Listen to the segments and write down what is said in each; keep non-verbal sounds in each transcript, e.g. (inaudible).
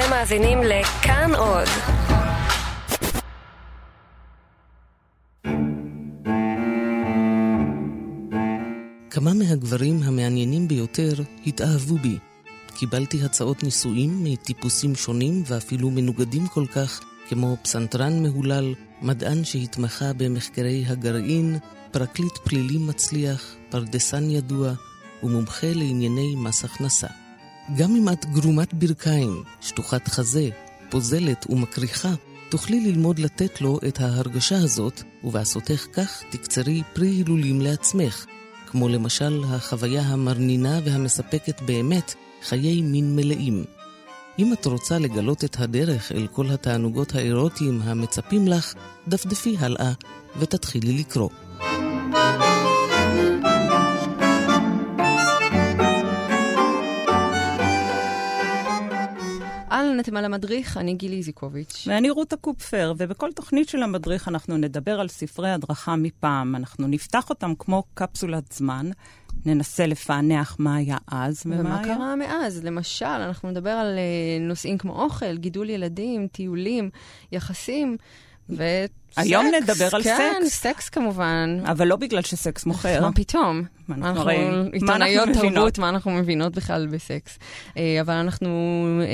אתם מאזינים לכאן עוד. כמה מהגברים המעניינים ביותר התאהבו בי. קיבלתי הצעות נישואים מטיפוסים שונים ואפילו מנוגדים כל כך, כמו פסנתרן מהולל, מדען שהתמחה במחקרי הגרעין, פרקליט פלילי מצליח, פרדסן ידוע ומומחה לענייני מס הכנסה. גם אם את גרומת ברכיים, שטוחת חזה, פוזלת ומקריחה, תוכלי ללמוד לתת לו את ההרגשה הזאת, ובעשותך כך תקצרי פרי הילולים לעצמך, כמו למשל החוויה המרנינה והמספקת באמת חיי מין מלאים. אם את רוצה לגלות את הדרך אל כל התענוגות האירוטיים המצפים לך, דפדפי הלאה ותתחילי לקרוא. אתם על המדריך, אני גילי איזיקוביץ'. ואני רותה קופפר, ובכל תוכנית של המדריך אנחנו נדבר על ספרי הדרכה מפעם. אנחנו נפתח אותם כמו קפסולת זמן, ננסה לפענח מה היה אז ומה, ומה היה. קרה מאז? למשל, אנחנו נדבר על uh, נושאים כמו אוכל, גידול ילדים, טיולים, יחסים. וסקס. היום נדבר על כן, סקס. סקס כמובן. אבל לא בגלל שסקס מוכר. מה פתאום? מה אנחנו אנחנו הרי- מה עיתונאיות תרבות? מה אנחנו מבינות בכלל בסקס. אה, אבל אנחנו אה,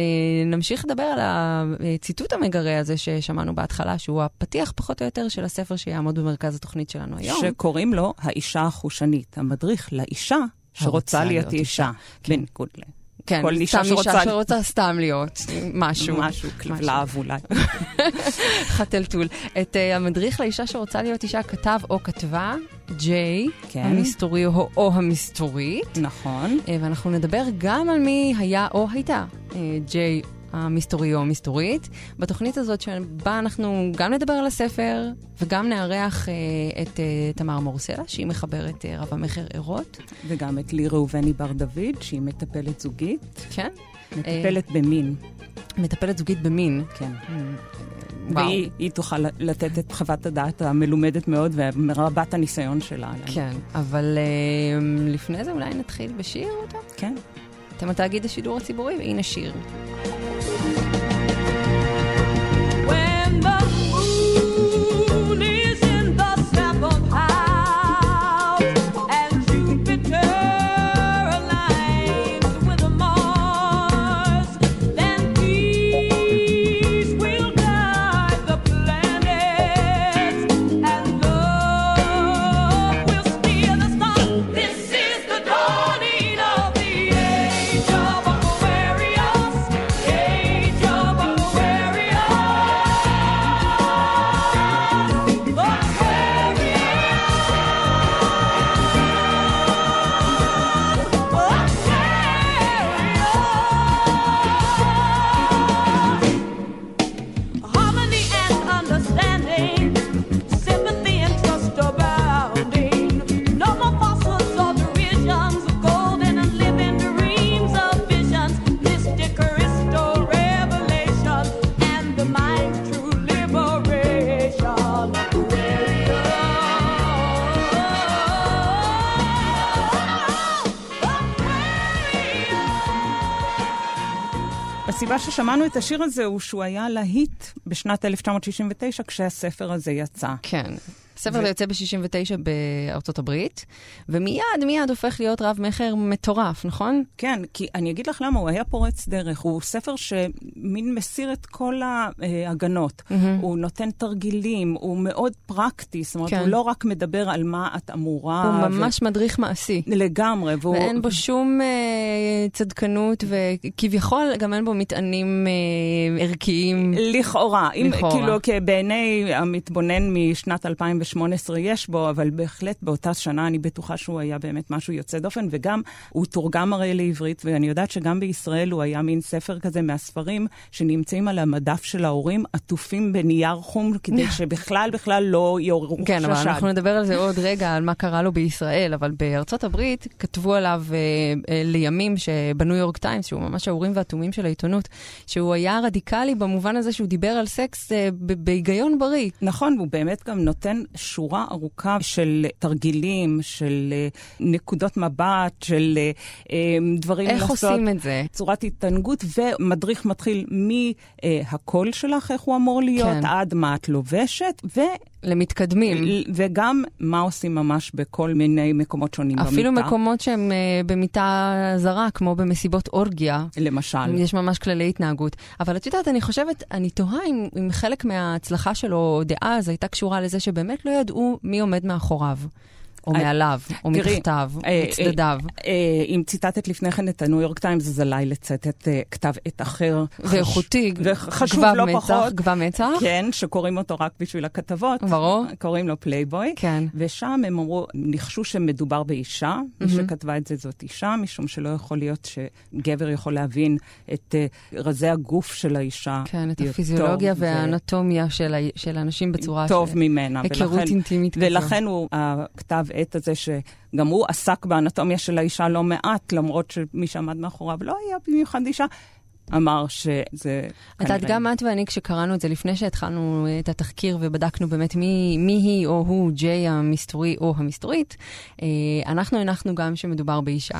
נמשיך לדבר על הציטוט המגרה הזה ששמענו בהתחלה, שהוא הפתיח פחות או יותר של הספר שיעמוד במרכז התוכנית שלנו היום. שקוראים לו האישה החושנית, המדריך לאישה שרוצה להיות אישה. בניגוד ל... כן, כל אישה סתם אישה שרוצה- שרוצה סתם להיות משהו. משהו, כלבלב אולי. (laughs) חתלתול. את uh, המדריך לאישה שרוצה להיות אישה כתב או כתבה, ג'יי, כן. המסתורי או, או המסתורית. נכון. אה, ואנחנו נדבר גם על מי היה או הייתה אה, ג'יי המסתורי או המסתורית. בתוכנית הזאת שבה אנחנו גם נדבר על הספר וגם נארח אה, את אה, תמר מורסלה, שהיא מחברת אה, רב המכר ערות. וגם את לי ראובני בר דוד, שהיא מטפלת זוגית. כן? מטפלת במין, מטפלת זוגית במין. כן. וואו. והיא היא תוכל לתת את חוות הדעת המלומדת מאוד ומרבת הניסיון שלה. כן, אבל אה, לפני זה אולי נתחיל בשיר אותה? כן. אתם התאגיד השידור הציבורי, והנה שיר. הסיבה ששמענו את השיר הזה הוא שהוא היה להיט בשנת 1969 כשהספר הזה יצא. כן. הספר הזה יוצא ב-69 בארצות הברית, ומיד מיד הופך להיות רב-מכר מטורף, נכון? כן, כי אני אגיד לך למה, הוא היה פורץ דרך. הוא ספר שמין מסיר את כל ההגנות. הוא נותן תרגילים, הוא מאוד פרקטי, זאת אומרת, כן. הוא לא רק מדבר על מה את אמורה. הוא ממש מדריך מעשי. לגמרי, והוא... ואין בו שום אה, צדקנות, וכביכול גם אין בו מטענים אה, ערכיים. לכאורה, אם לכאורה. כאילו כי בעיני המתבונן משנת 2018 יש בו, אבל בהחלט באותה שנה אני בטוחה שהוא היה באמת משהו יוצא דופן, וגם הוא תורגם הרי לעברית, ואני יודעת שגם בישראל הוא היה מין ספר כזה מהספרים שנמצאים על המדף של ההורים, עטופים בנייר חום, כדי (laughs) שבכלל בכלל לא יעוררו כן, אבל חשד. אנחנו נדבר על זה עוד רגע, על מה קרה לו בישראל, אבל בארצות הברית כתבו עליו אה, אה, לימים שבניו יורק טיימס, שהוא ממש האורים והתומים של העיתונות, שהוא היה רדיקלי במובן הזה שהוא דיבר על סקס אה, בהיגיון בריא. נכון, הוא באמת גם נותן שורה ארוכה של תרגילים, של אה, נקודות מבט, של אה, אה, דברים איך לעשות. עושים את זה? צורת התענגות, ומדריך מתחיל מהקול שלך, איך הוא אמור להיות, כן. עד מה את לובשת, ו... למתקדמים. וגם מה עושים ממש בכל מיני מקומות שונים אפילו במיטה. מקומות שהם אה, במיטה זרה, כמו במסיבות אורגיה. למשל. יש ממש כללי התנהגות. אבל את יודעת, אני חושבת, אני תוהה אם, אם חלק מההצלחה שלו דאז הייתה קשורה לזה שבאמת לא ידעו מי עומד מאחוריו, או אה, מעליו, או מתחתיו, או אה, מצדדיו. אה, אם ציטטת לפני כן את הניו יורק טיימס, אז עליי לצטט אה, כתב עת אחר. ואיכותי, וחשוב גבה לא פחות. גבה מצח. כן, שקוראים אותו רק בשביל הכתבות. ברור. קוראים לו פלייבוי. כן. ושם הם אמרו, ניחשו שמדובר באישה. מי שכתבה את זה זאת אישה, משום שלא יכול להיות שגבר יכול להבין את אה, רזי הגוף של האישה. כן, את הפיזיולוגיה והאנטומיה של, האנשים בצורה טוב. ממנה. היכרות אינטימית כזו. ולכן הוא, הכתב עת הזה, שגם הוא עסק באנטומיה של האישה לא מעט, למרות שמי שעמד מאחוריו לא היה במיוחד אישה, אמר שזה... את יודעת, גם את ואני, כשקראנו את זה, לפני שהתחלנו את התחקיר ובדקנו באמת מי, מי היא או הוא, ג'יי המסתורי או המסתורית, אה, אנחנו הנחנו גם שמדובר באישה.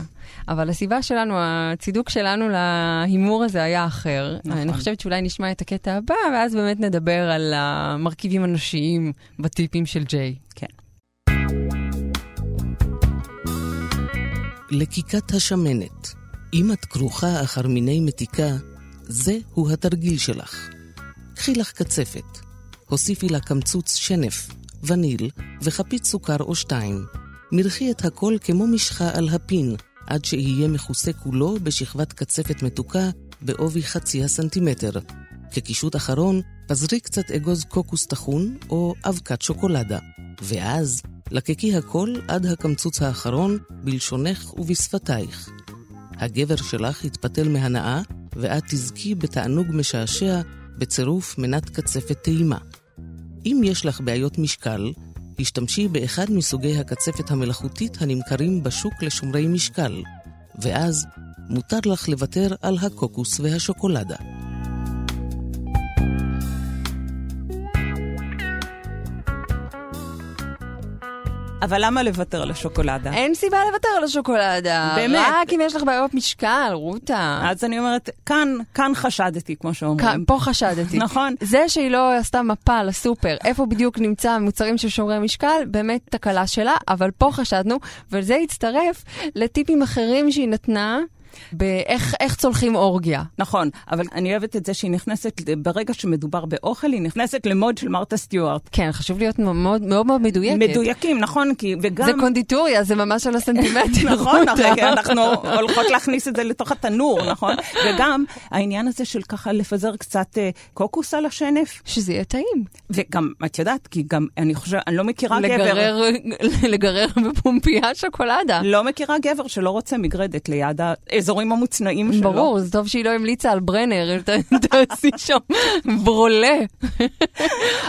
אבל הסיבה שלנו, הצידוק שלנו להימור הזה היה אחר. נכון. אני חושבת שאולי נשמע את הקטע הבא, ואז באמת נדבר על המרכיבים הנשיים בטיפים של ג'יי. כן. לקיקת השמנת. אם את כרוכה אחר מיני מתיקה, זהו התרגיל שלך. קחי לך קצפת, הוסיפי לה קמצוץ שנף, וניל וחפיץ סוכר או שתיים. מרחי את הכל כמו משחה על הפין, עד שיהיה מכוסה כולו בשכבת קצפת מתוקה בעובי חצי הסנטימטר. כקישוט אחרון, פזרי קצת אגוז קוקוס טחון או אבקת שוקולדה. ואז, לקקי הכל עד הקמצוץ האחרון בלשונך ובשפתייך. הגבר שלך יתפתל מהנאה, ואת תזכי בתענוג משעשע בצירוף מנת קצפת טעימה. אם יש לך בעיות משקל, השתמשי באחד מסוגי הקצפת המלאכותית הנמכרים בשוק לשומרי משקל, ואז מותר לך לוותר על הקוקוס והשוקולדה. אבל למה לוותר על השוקולדה? אין סיבה לוותר על השוקולדה. באמת. רק אם יש לך בעיות משקל, רותה. אז אני אומרת, כאן, כאן חשדתי, כמו שאומרים. כאן, פה חשדתי. נכון. זה שהיא לא עשתה מפה לסופר, איפה בדיוק נמצא המוצרים של שומרי משקל, באמת תקלה שלה, אבל פה חשדנו, וזה הצטרף לטיפים אחרים שהיא נתנה. באיך איך צולחים אורגיה. נכון, אבל אני אוהבת את זה שהיא נכנסת, ברגע שמדובר באוכל, היא נכנסת למוד של מרתה סטיוארט. כן, חשוב להיות מאוד מאוד, מאוד מדויקת. מדויקים, נכון, כי, וגם... זה קונדיטוריה, זה ממש על הסנטימטר. (laughs) נכון. הרגע אנחנו הולכות להכניס את זה לתוך התנור, נכון? וגם העניין הזה של ככה לפזר קצת אה, קוקוס על השנף, שזה יהיה טעים. וגם, את יודעת, כי גם, אני חושבת, אני לא מכירה גבר, לגרר, לגרר בפומפייה שוקולדה. לא מכירה גבר שלא רוצה מגרדת ליד האזורים המוצנעים שלו. ברור, זה טוב שהיא לא המליצה על ברנר, תעשי שם ברולה.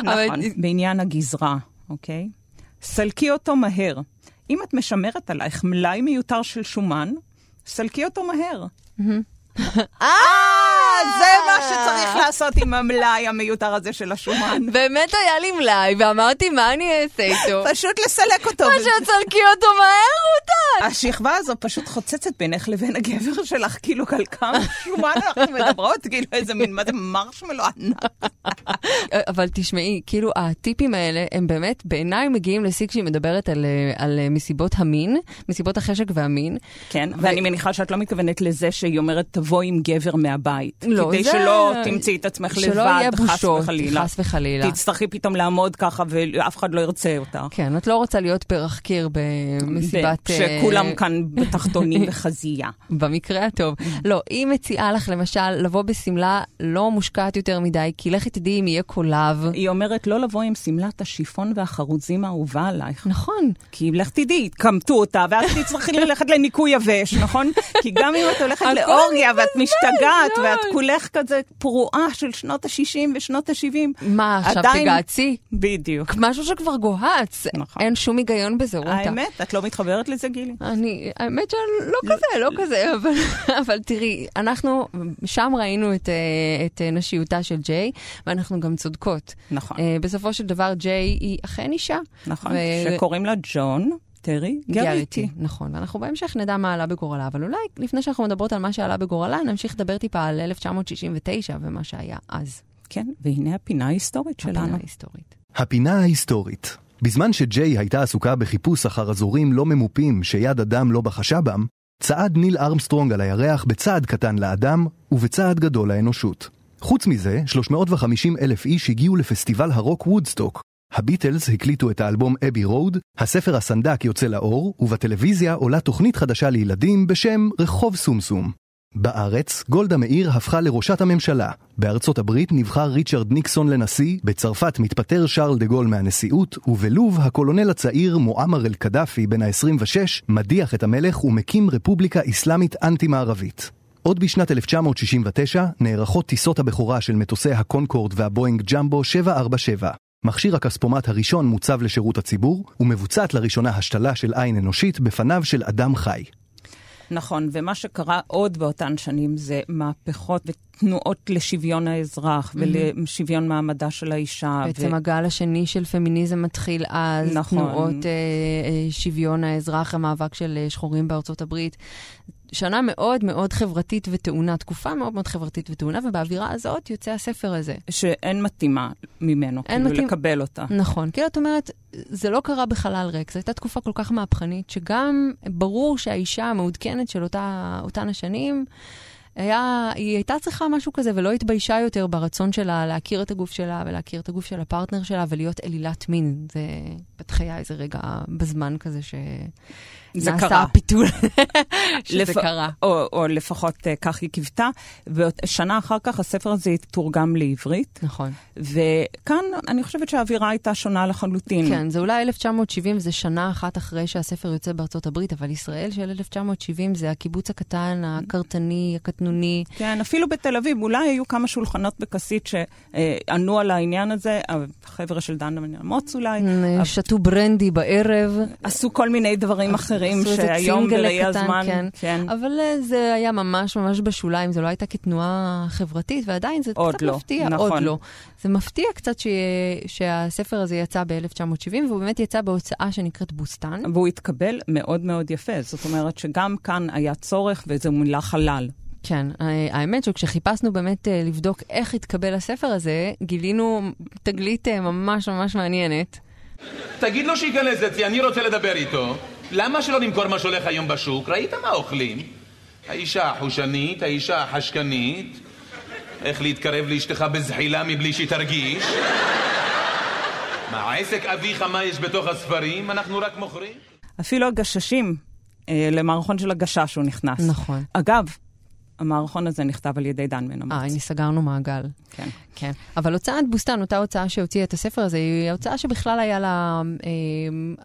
נכון, בעניין הגזרה, אוקיי? סלקי אותו מהר. אם את משמרת עלייך מלאי מיותר של שומן, סלקי אותו מהר. (laughs) אה, זה מה שצריך לעשות עם המלאי המיותר הזה של השומן. (laughs) באמת היה לי מלאי, ואמרתי, מה אני אעשה איתו? (laughs) פשוט לסלק אותו. מה שתסלקי אותו מהר, רותה! השכבה הזו פשוט חוצצת בינך לבין הגבר שלך, כאילו על כמה שומן אנחנו מדברות, כאילו איזה מין, מה זה מרשמלו ענק. אבל תשמעי, כאילו, הטיפים האלה, הם באמת, בעיניי מגיעים לשיא כשהיא מדברת על, על מסיבות המין, מסיבות החשק והמין. כן, ואני מניחה שאת לא מתכוונת לזה שהיא אומרת, תבוא עם גבר מהבית. לא, כדי זה- שלא תמצאי את עצמך שלא לבד, יהיה חס בושות, וחלילה. חס וחלילה. תצטרכי פתאום לעמוד ככה ואף אחד לא ירצה אותך. כן, את לא רוצה להיות פרח קיר במסיבת... אה, כשכולם כאן בתחתונים וחזייה. (laughs) במקרה הטוב. לא, היא מציעה לך למשל לבוא בשמלה לא מושקעת יותר מדי, כי לכי תדעי אם יהיה קולב. היא אומרת לא לבוא עם שמלת השיפון והחרוזים האהובה עלייך. נכון. כי לך תדעי, קמטו אותה, ואז תצטרכי (laughs) ללכת לניקוי יבש, נכון? כי גם אם את הולכת לאורגיה ואת משתגעת. ואת כולך כזה פרועה של שנות ה-60 ושנות ה-70, מה, עכשיו תגעצי? בדיוק. משהו שכבר גוהץ. נכון. אין שום היגיון בזה, רותה. האמת, את לא מתחברת לזה, גילי? אני, האמת שלא כזה, לא כזה, אבל, (laughs) אבל תראי, אנחנו שם ראינו את, אה, את אה, נשיותה של ג'יי, ואנחנו גם צודקות. נכון, אה, בסופו של דבר, ג'יי היא אכן אישה. נכון. שקוראים לה ג'ון טרי גריטי. נכון, ואנחנו בהמשך נדע מה עלה בגורלה, אבל אולי לפני שאנחנו מדברות על מה שעלה בגורלה, נמשיך לדבר טיפה על 1969 ומה שהיה אז. כן, והנה הפינה ההיסטורית שלנו. הפינה ההיסטורית. הפינה ההיסטורית. בזמן שג'יי הייתה עסוקה בחיפוש אחר אזורים לא ממופים שיד אדם לא בחשה בם, צעד ניל ארמסטרונג על הירח בצעד קטן לאדם ובצעד גדול לאנושות. חוץ מזה, 350 אלף איש הגיעו לפסטיבל הרוק וודסטוק. הביטלס הקליטו את האלבום אבי רוד, הספר הסנדק יוצא לאור, ובטלוויזיה עולה תוכנית חדשה לילדים בשם רחוב סומסום. בארץ, גולדה מאיר הפכה לראשת הממשלה. בארצות הברית נבחר ריצ'רד ניקסון לנשיא, בצרפת מתפטר שרל דה גול מהנשיאות, ובלוב הקולונל הצעיר מועמר אל-קדאפי בן ה-26 מדיח את המלך ומקים רפובליקה אסלאמית אנטי-מערבית. עוד בשנת 1969 נערכות טיסות הבכורה של מטוסי הקונקורד והבואינג ג'מבו 747. מכשיר הכספומט הראשון מוצב לשירות הציבור, ומבוצעת לראשונה השתלה של עין אנושית בפניו של אדם חי. נכון, ומה שקרה עוד באותן שנים זה מהפכות ותנועות לשוויון האזרח ולשוויון מעמדה של האישה. בעצם הגל השני של פמיניזם מתחיל אז, נכון. תנועות אה, אה, שוויון האזרח, המאבק של אה, שחורים בארצות הברית. שנה מאוד מאוד חברתית וטעונה, תקופה מאוד מאוד חברתית וטעונה, ובאווירה הזאת יוצא הספר הזה. שאין מתאימה ממנו, אין כאילו מתאים- לקבל אותה. נכון, כאילו את אומרת, זה לא קרה בחלל ריק, זו הייתה תקופה כל כך מהפכנית, שגם ברור שהאישה המעודכנת של אותה, אותן השנים, היה, היא הייתה צריכה משהו כזה ולא התביישה יותר ברצון שלה להכיר את הגוף שלה ולהכיר את הגוף של הפרטנר שלה ולהיות אלילת מין. זה בטח היה איזה רגע בזמן כזה ש... זה נעשה קרה. הפיתול (laughs) שזה לפ- קרה. או, או לפחות uh, כך היא קיוותה. ושנה אחר כך הספר הזה תורגם לעברית, נכון. וכאן אני חושבת שהאווירה הייתה שונה לחלוטין. כן, זה אולי 1970, זה שנה אחת אחרי שהספר יוצא בארצות הברית, אבל ישראל של 1970 זה הקיבוץ הקטן, הקרטני, הקטנוני. כן, אפילו בתל אביב, אולי היו כמה שולחנות בכסית שענו על העניין הזה, החבר'ה של דן אמוץ אולי, אה, שתו ברנדי בערב. עשו כל מיני דברים אחרים איזה שהיום בראי הזמן, כן. כן. אבל אה, זה היה ממש ממש בשוליים, זה לא הייתה כתנועה חברתית, ועדיין זה קצת לא, מפתיע, נכון. עוד לא. זה מפתיע קצת ש... שהספר הזה יצא ב-1970, והוא באמת יצא בהוצאה שנקראת בוסתן. והוא התקבל מאוד מאוד יפה, זאת אומרת שגם כאן היה צורך וזו מילה חלל. כן, אה, האמת שכשחיפשנו באמת אה, לבדוק איך התקבל הספר הזה, גילינו תגלית ממש ממש מעניינת. תגיד לו שייכנס אצלי, אני רוצה לדבר איתו. למה שלא נמכור מה שהולך היום בשוק? ראית מה אוכלים? האישה החושנית, האישה החשקנית, איך להתקרב לאשתך בזחילה מבלי שהיא תרגיש. מה, עסק אביך מה יש בתוך הספרים? אנחנו רק מוכרים? אפילו הגששים, אה, למערכון של הגשש הוא נכנס. נכון. אגב, המערכון הזה נכתב על ידי דן בן אה. הנה סגרנו מעגל. כן. כן. אבל הוצאת בוסתן, אותה הוצאה שהוציאה את הספר הזה, היא הוצאה שבכלל היה לה, אה,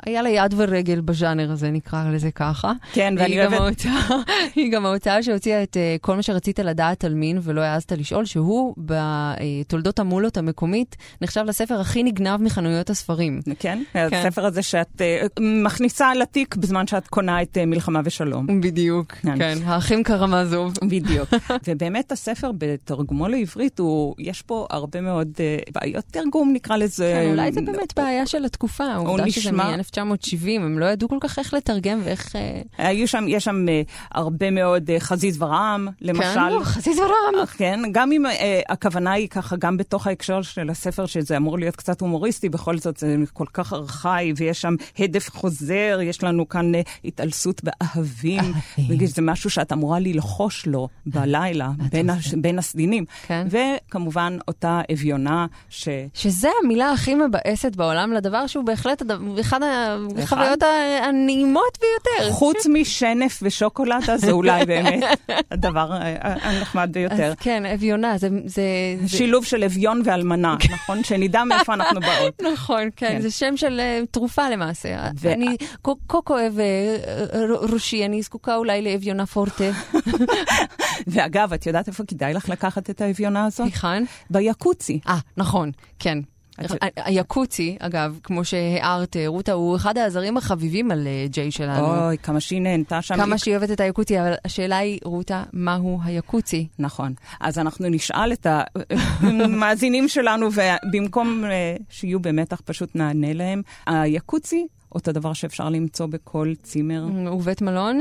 היה לה יד ורגל בז'אנר הזה, נקרא לזה ככה. כן, ואני אוהבת... ההוצאה- (laughs) היא גם ההוצאה שהוציאה את אה, כל מה שרצית לדעת על מין ולא העזת לשאול, שהוא בתולדות המולות המקומית נחשב לספר הכי נגנב מחנויות הספרים. כן, הספר הזה שאת אה, מכניסה לתיק בזמן שאת קונה את אה, מלחמה ושלום. בדיוק, כן. כן, האחים קרמזוב. בדיוק. (laughs) ובאמת הספר בתרגומו לעברית, הוא, יש פה הרבה מאוד אה, בעיות תרגום, נקרא לזה. כן, אולי זה באמת בעיה של התקופה, העובדה שזה נשמע- מ-1970, הם לא ידעו כל כך איך לתרגם ואיך... אה, היו שם, יש שם אה, הרבה מאוד אה, חזיז ורעם, למשל. כן, לא, חזיז ורעם. כן, גם אם אה, הכוונה היא ככה, גם בתוך ההקשר של הספר, שזה אמור להיות קצת הומוריסטי, בכל זאת זה כל כך ארכאי, ויש שם הדף חוזר, יש לנו כאן אה, התעלסות באהבים, שזה משהו שאת אמורה ללחוש לו בלילה, בין, הש, בין הסדינים. כן. וכמובן, אותה אביונה, ש... שזה המילה הכי מבאסת בעולם לדבר שהוא בהחלט הדבר- אחד החוויות הנעימות ביותר. חוץ משנף ושוקולדה, זה אולי באמת (laughs) הדבר אה, הנחמד ביותר. אז כן, אביונה, זה... זה, שילוב של אביון ואלמנה, נכון? שנדע מאיפה אנחנו באות. (laughs) נכון, כן, כן. זה שם של אה, תרופה למעשה. ו- אני כה כואב אה, ראשי, אני זקוקה אולי לאביונה פורטה. (laughs) ואגב, את יודעת איפה כדאי לך לקחת את האביונה הזאת? היכן? ביקוצי. אה, נכון, כן. היקוצי, אגב, כמו שהערת, רותה, הוא אחד העזרים החביבים על אה, ג'יי שלנו. אוי, כמה שהיא נהנתה שם. כמה שהיא אוהבת את היקוצי, אבל השאלה היא, רותה, מהו היקוצי? נכון. אז אנחנו נשאל את (laughs) המאזינים שלנו, ובמקום אה, שיהיו במתח, פשוט נענה להם. היקוצי, אותו דבר שאפשר למצוא בכל צימר, ובית מלון?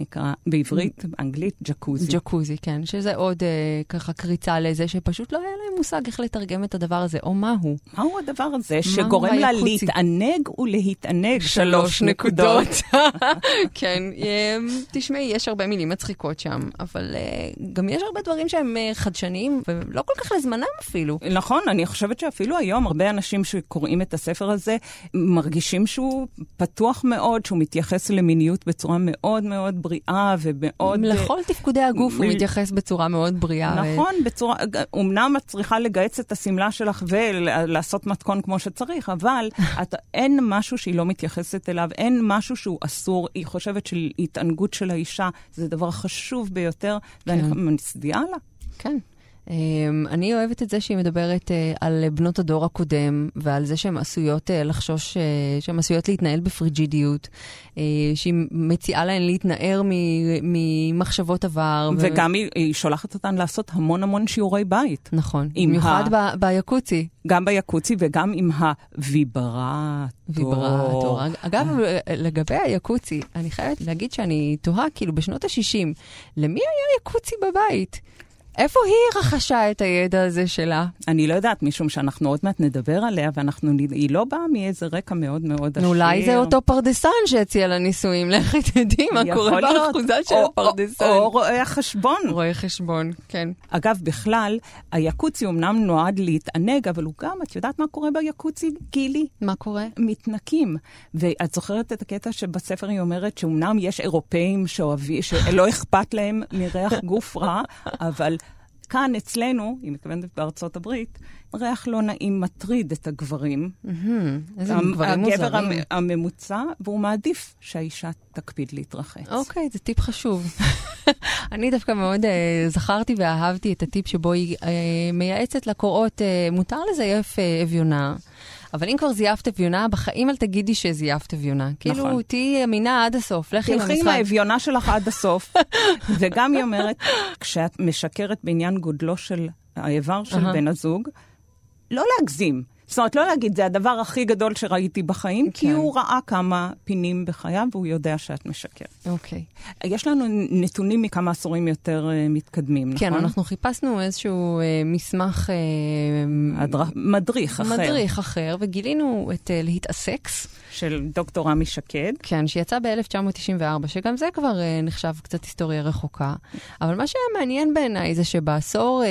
נקרא בעברית, באנגלית, ג'קוזי. ג'קוזי, כן, שזה עוד אה, ככה קריצה לזה שפשוט לא היה להם מושג איך לתרגם את הדבר הזה, או מהו. מהו הדבר הזה שגורם לה? להתענג ולהתענג? שלוש נקודות. (laughs) כן, אה, תשמעי, יש הרבה מילים מצחיקות שם, אבל אה, גם יש הרבה דברים שהם אה, חדשניים, ולא כל כך לזמנם אפילו. נכון, אני חושבת שאפילו היום הרבה אנשים שקוראים את הספר הזה מרגישים שהוא פתוח מאוד, שהוא מתייחס למיניות בצורה מאוד מאוד בריאה ומאוד... לכל תפקודי הגוף הוא מתייחס בצורה מאוד בריאה. נכון, בצורה, אמנם את צריכה לגהץ את השמלה שלך ולעשות מתכון כמו שצריך, אבל (laughs) את, אין משהו שהיא לא מתייחסת אליו, אין משהו שהוא אסור. היא חושבת שהתענגות של האישה זה דבר חשוב ביותר, ואני כן. מצדיעה לה. כן. Um, אני אוהבת את זה שהיא מדברת uh, על בנות הדור הקודם ועל זה שהן עשויות uh, לחשוש, uh, שהן עשויות להתנהל בפריג'ידיות, שהיא מציעה להן להתנער ממחשבות עבר. ו- וגם היא, היא שולחת אותן לעשות המון המון שיעורי בית. נכון, במיוחד ה- ב- ביקוצי. גם ביקוצי וגם עם הוויברטור. ויברטור. אגב, לגבי היקוצי, אני חייבת להגיד שאני תוהה, כאילו, בשנות ה-60, למי היה יקוצי בבית? איפה היא רכשה את הידע הזה שלה? אני לא יודעת, משום שאנחנו עוד מעט נדבר עליה, ואנחנו, נ- היא לא באה מאיזה רקע מאוד מאוד עשיר. אולי זה אותו פרדסן שהציע לה נישואים, לכי תדעי מה קורה. באחוזה של הפרדסן. או או רואה החשבון. רואה חשבון, כן. אגב, בכלל, היקוצי אמנם נועד להתענג, אבל הוא גם, את יודעת מה קורה ביקוצי, גילי? מה קורה? מתנקים. ואת זוכרת את הקטע שבספר היא אומרת שאומנם יש אירופאים שאוהבים, שלא אכפת להם מריח גוף רע, אבל כאן אצלנו, היא מתכוונת בארצות הברית, ריח לא נעים מטריד את הגברים. איזה גברים הגבר מוזרים. המ- הממוצע, והוא מעדיף שהאישה תקפיד להתרחץ. אוקיי, זה טיפ חשוב. (laughs) אני דווקא מאוד אה, זכרתי ואהבתי את הטיפ שבו היא אה, מייעצת לקוראות, אה, מותר לזייף אה, אביונה. אבל אם כבר זייפת אביונה, בחיים אל תגידי שזייפת אביונה. כאילו, תהיי אמינה עד הסוף, לכי תלכי עם. האביונה שלך עד הסוף. (laughs) וגם היא אומרת, כשאת משקרת בעניין גודלו של האיבר של. בן הזוג, לא להגזים. זאת אומרת, לא להגיד, זה הדבר הכי גדול שראיתי בחיים, כי כן. הוא ראה כמה פינים בחייו והוא יודע שאת משקרת. אוקיי. יש לנו נתונים מכמה עשורים יותר אה, מתקדמים, כן, נכון? אנחנו חיפשנו איזשהו אה, מסמך... אה, הדר- מדריך אחר. מדריך אחר, וגילינו את אה, להתעסקס, של דוקטור עמי שקד. כן, שיצא ב-1994, שגם זה כבר אה, נחשב קצת היסטוריה רחוקה. אבל מה שהיה מעניין בעיניי זה שבעשור אה,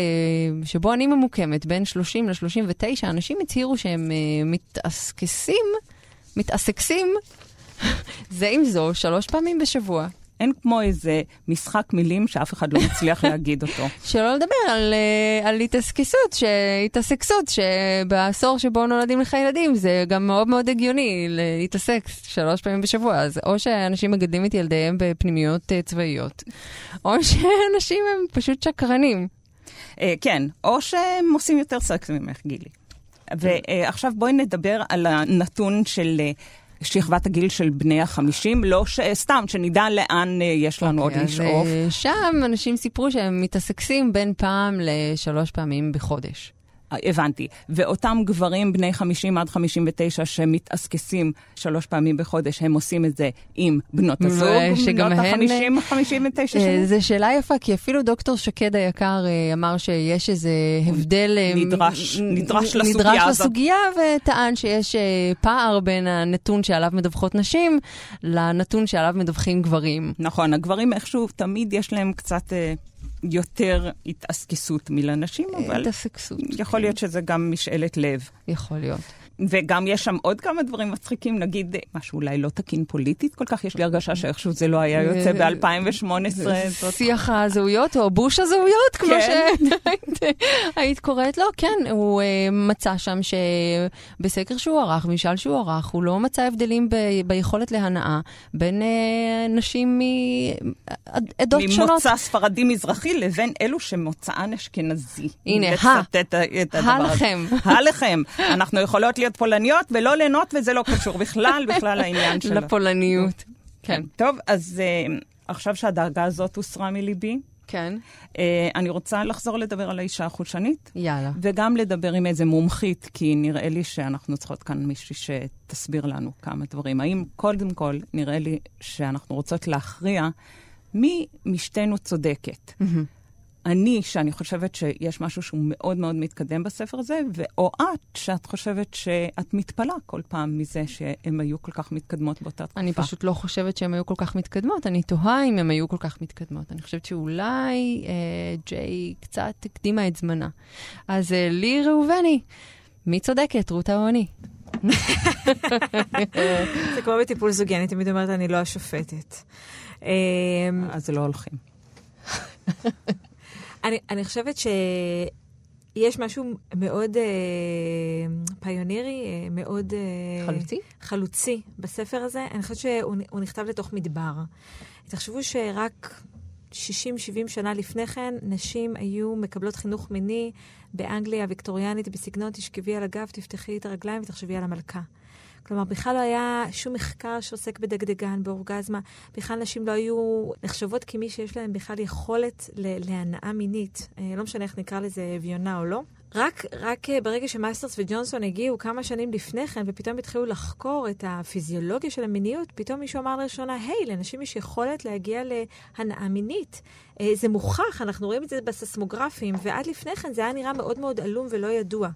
שבו אני ממוקמת, בין 30 ל-39, אנשים הצהירו שהם אה, מתעסקסים, מתעסקסים (laughs) זה עם זו שלוש פעמים בשבוע. אין כמו איזה משחק מילים שאף אחד לא מצליח להגיד אותו. (laughs) שלא לדבר על, אה, על התעסקסות, התעסקסות, שבעשור שבו נולדים לך ילדים, זה גם מאוד מאוד הגיוני להתעסק שלוש פעמים בשבוע. אז או שאנשים מגדלים את ילדיהם בפנימיות אה, צבאיות, או (laughs) שאנשים הם פשוט שקרנים. כן, או שהם עושים יותר סקס ממך, גילי. ועכשיו בואי נדבר על הנתון של אה, שכבת הגיל של בני החמישים, לא ש... סתם, שנדע לאן אה, יש לנו עוד אוקיי, לשאוף. אה, שם אנשים סיפרו שהם מתעסקסים בין פעם לשלוש פעמים בחודש. הבנתי. ואותם גברים בני 50 עד 59 שמתעסקסים שלוש פעמים בחודש, הם עושים את זה עם בנות הזוג, בנות הן, ה-50, 59 אה, שנים. זו שאלה יפה, כי אפילו דוקטור שקד היקר אה, אמר שיש איזה הבדל... אה, נדרש- נדרש לסוגיה נדרש הזאת. לסוגיה, וטען שיש פער בין הנתון שעליו מדווחות נשים לנתון שעליו מדווחים גברים. נכון, הגברים איכשהו תמיד יש להם קצת יותר התעסקסות מלנשים, אבל התעסקסות. יכול להיות שזה גם משאלת לב. יכול להיות. וגם יש שם עוד כמה דברים מצחיקים, נגיד אה, משהו אולי לא תקין פוליטית כל כך, יש לי הרגשה שאיכשהו זה לא היה יוצא ב-2018. שיח הזהויות, או בוש הזהויות, כמו כן. שהיית היית קוראת לו. כן, הוא אה, מצא שם שבסקר שהוא ערך, במשאל שהוא ערך, הוא לא מצא הבדלים ביכולת להנאה בין אה, נשים מעדות שונות. ממוצא ספרדי מזרחי לבין אלו שמוצאן אשכנזי. הנה, ה. ה-. לכם. ה לכם. אנחנו יכולות להיות פולניות ולא ליהנות, וזה לא קשור (laughs) בכלל, בכלל לעניין שלו. לפולניות. כן. טוב, אז אה, עכשיו שהדאגה הזאת הוסרה מליבי, כן. אה, אני רוצה לחזור לדבר על האישה החושנית. יאללה. וגם לדבר עם איזה מומחית, כי נראה לי שאנחנו צריכות כאן מישהי שתסביר לנו כמה דברים. האם קודם כל, נראה לי שאנחנו רוצות להכריע מי משתינו צודקת. אני, שאני חושבת שיש משהו שהוא מאוד מאוד מתקדם בספר הזה, או את, שאת חושבת שאת מתפלאה כל פעם מזה שהן היו כל כך מתקדמות באותה תקופה. אני פשוט לא חושבת שהן היו כל כך מתקדמות, אני תוהה אם הן היו כל כך מתקדמות. אני חושבת שאולי אה, ג'יי קצת הקדימה את זמנה. אז אה, לי ראובני, מי צודקת, רות העוני? (laughs) זה כמו בטיפול זוגי, אני תמיד אומרת, אני לא השופטת. אמ, אז לא הולכים. (laughs) אני, אני חושבת שיש משהו מאוד אה, פיונירי, אה, מאוד... אה, חלוצי? חלוצי בספר הזה. אני חושבת שהוא נכתב לתוך מדבר. תחשבו שרק 60-70 שנה לפני כן, נשים היו מקבלות חינוך מיני באנגליה הוויקטוריאנית בסגנון תשכבי על הגב, תפתחי את הרגליים ותחשבי על המלכה. כלומר, בכלל לא היה שום מחקר שעוסק בדגדגן, באורגזמה. בכלל נשים לא היו נחשבות כמי שיש להן בכלל יכולת להנאה מינית. אה, לא משנה איך נקרא לזה אביונה או לא. רק, רק אה, ברגע שמאסטרס וג'ונסון הגיעו כמה שנים לפני כן, ופתאום התחילו לחקור את הפיזיולוגיה של המיניות, פתאום מישהו אמר לראשונה, היי, לנשים יש יכולת להגיע להנאה מינית. אה, זה מוכח, אנחנו רואים את זה בססמוגרפים, ועד לפני כן זה היה נראה מאוד מאוד עלום ולא ידוע.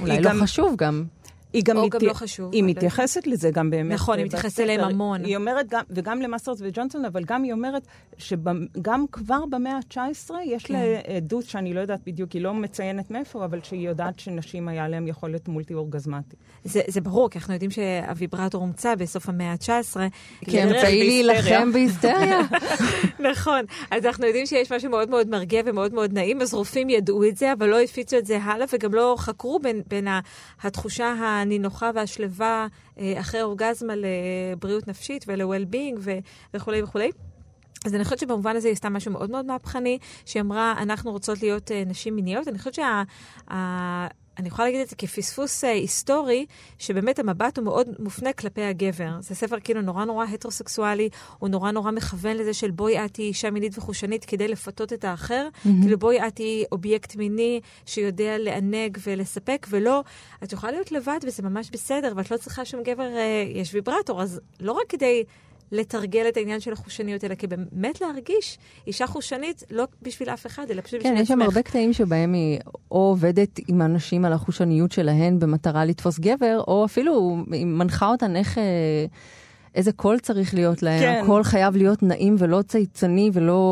אולי לא גם- חשוב גם. היא גם, או מת... גם לא חשוב, היא אבל- מתייחסת לזה גם באמת. נכון, היא. מתייחסת אליהם המון. היא אומרת גם, וגם למאסטרס וג'ונסון, אבל גם היא אומרת שגם כבר במאה ה-19 יש כן. לה עדות שאני לא יודעת בדיוק, היא לא מציינת מאיפה, אבל שהיא יודעת שנשים היה להן יכולת מולטי אורגזמטית. זה, זה ברור, כי אנחנו יודעים שהוויברטור הומצא בסוף המאה ה-19. כן, בשביל להילחם בהיסטריה. נכון. אז אנחנו יודעים שיש משהו מאוד מאוד מרגיע ומאוד מאוד נעים, אז רופאים ידעו את זה, אבל לא הפיצו את זה הלאה, וגם לא חקרו בין, בין ה- התחושה הנינוחה והשלווה אה, אחרי אורגזמה לבריאות נפשית ול-well-being וכולי וכולי. אז אני חושבת שבמובן הזה היא עשתה משהו מאוד מאוד מהפכני, שהיא אמרה, אנחנו רוצות להיות uh, נשים מיניות. אני חושבת שה... אני יכולה להגיד את זה כפספוס uh, היסטורי, שבאמת המבט הוא מאוד מופנה כלפי הגבר. זה ספר כאילו נורא נורא הטרוסקסואלי, הוא נורא נורא מכוון לזה של בואי את תהיי אישה מינית וחושנית כדי לפתות את האחר. Mm-hmm. כאילו בואי את תהיי אובייקט מיני שיודע לענג ולספק, ולא, את יכולה להיות לבד וזה ממש בסדר, ואת לא צריכה שום גבר, uh, יש ויברטור, אז לא רק כדי... לתרגל את העניין של החושניות, אלא כי באמת להרגיש אישה חושנית לא בשביל אף אחד, אלא פשוט בשביל כן, עצמך. יש שם הרבה קטעים שבהם היא או עובדת עם אנשים על החושניות שלהן במטרה לתפוס גבר, או אפילו היא מנחה אותן איך... אה, איזה קול צריך להיות להם, כן. הקול חייב להיות נעים ולא צייצני ולא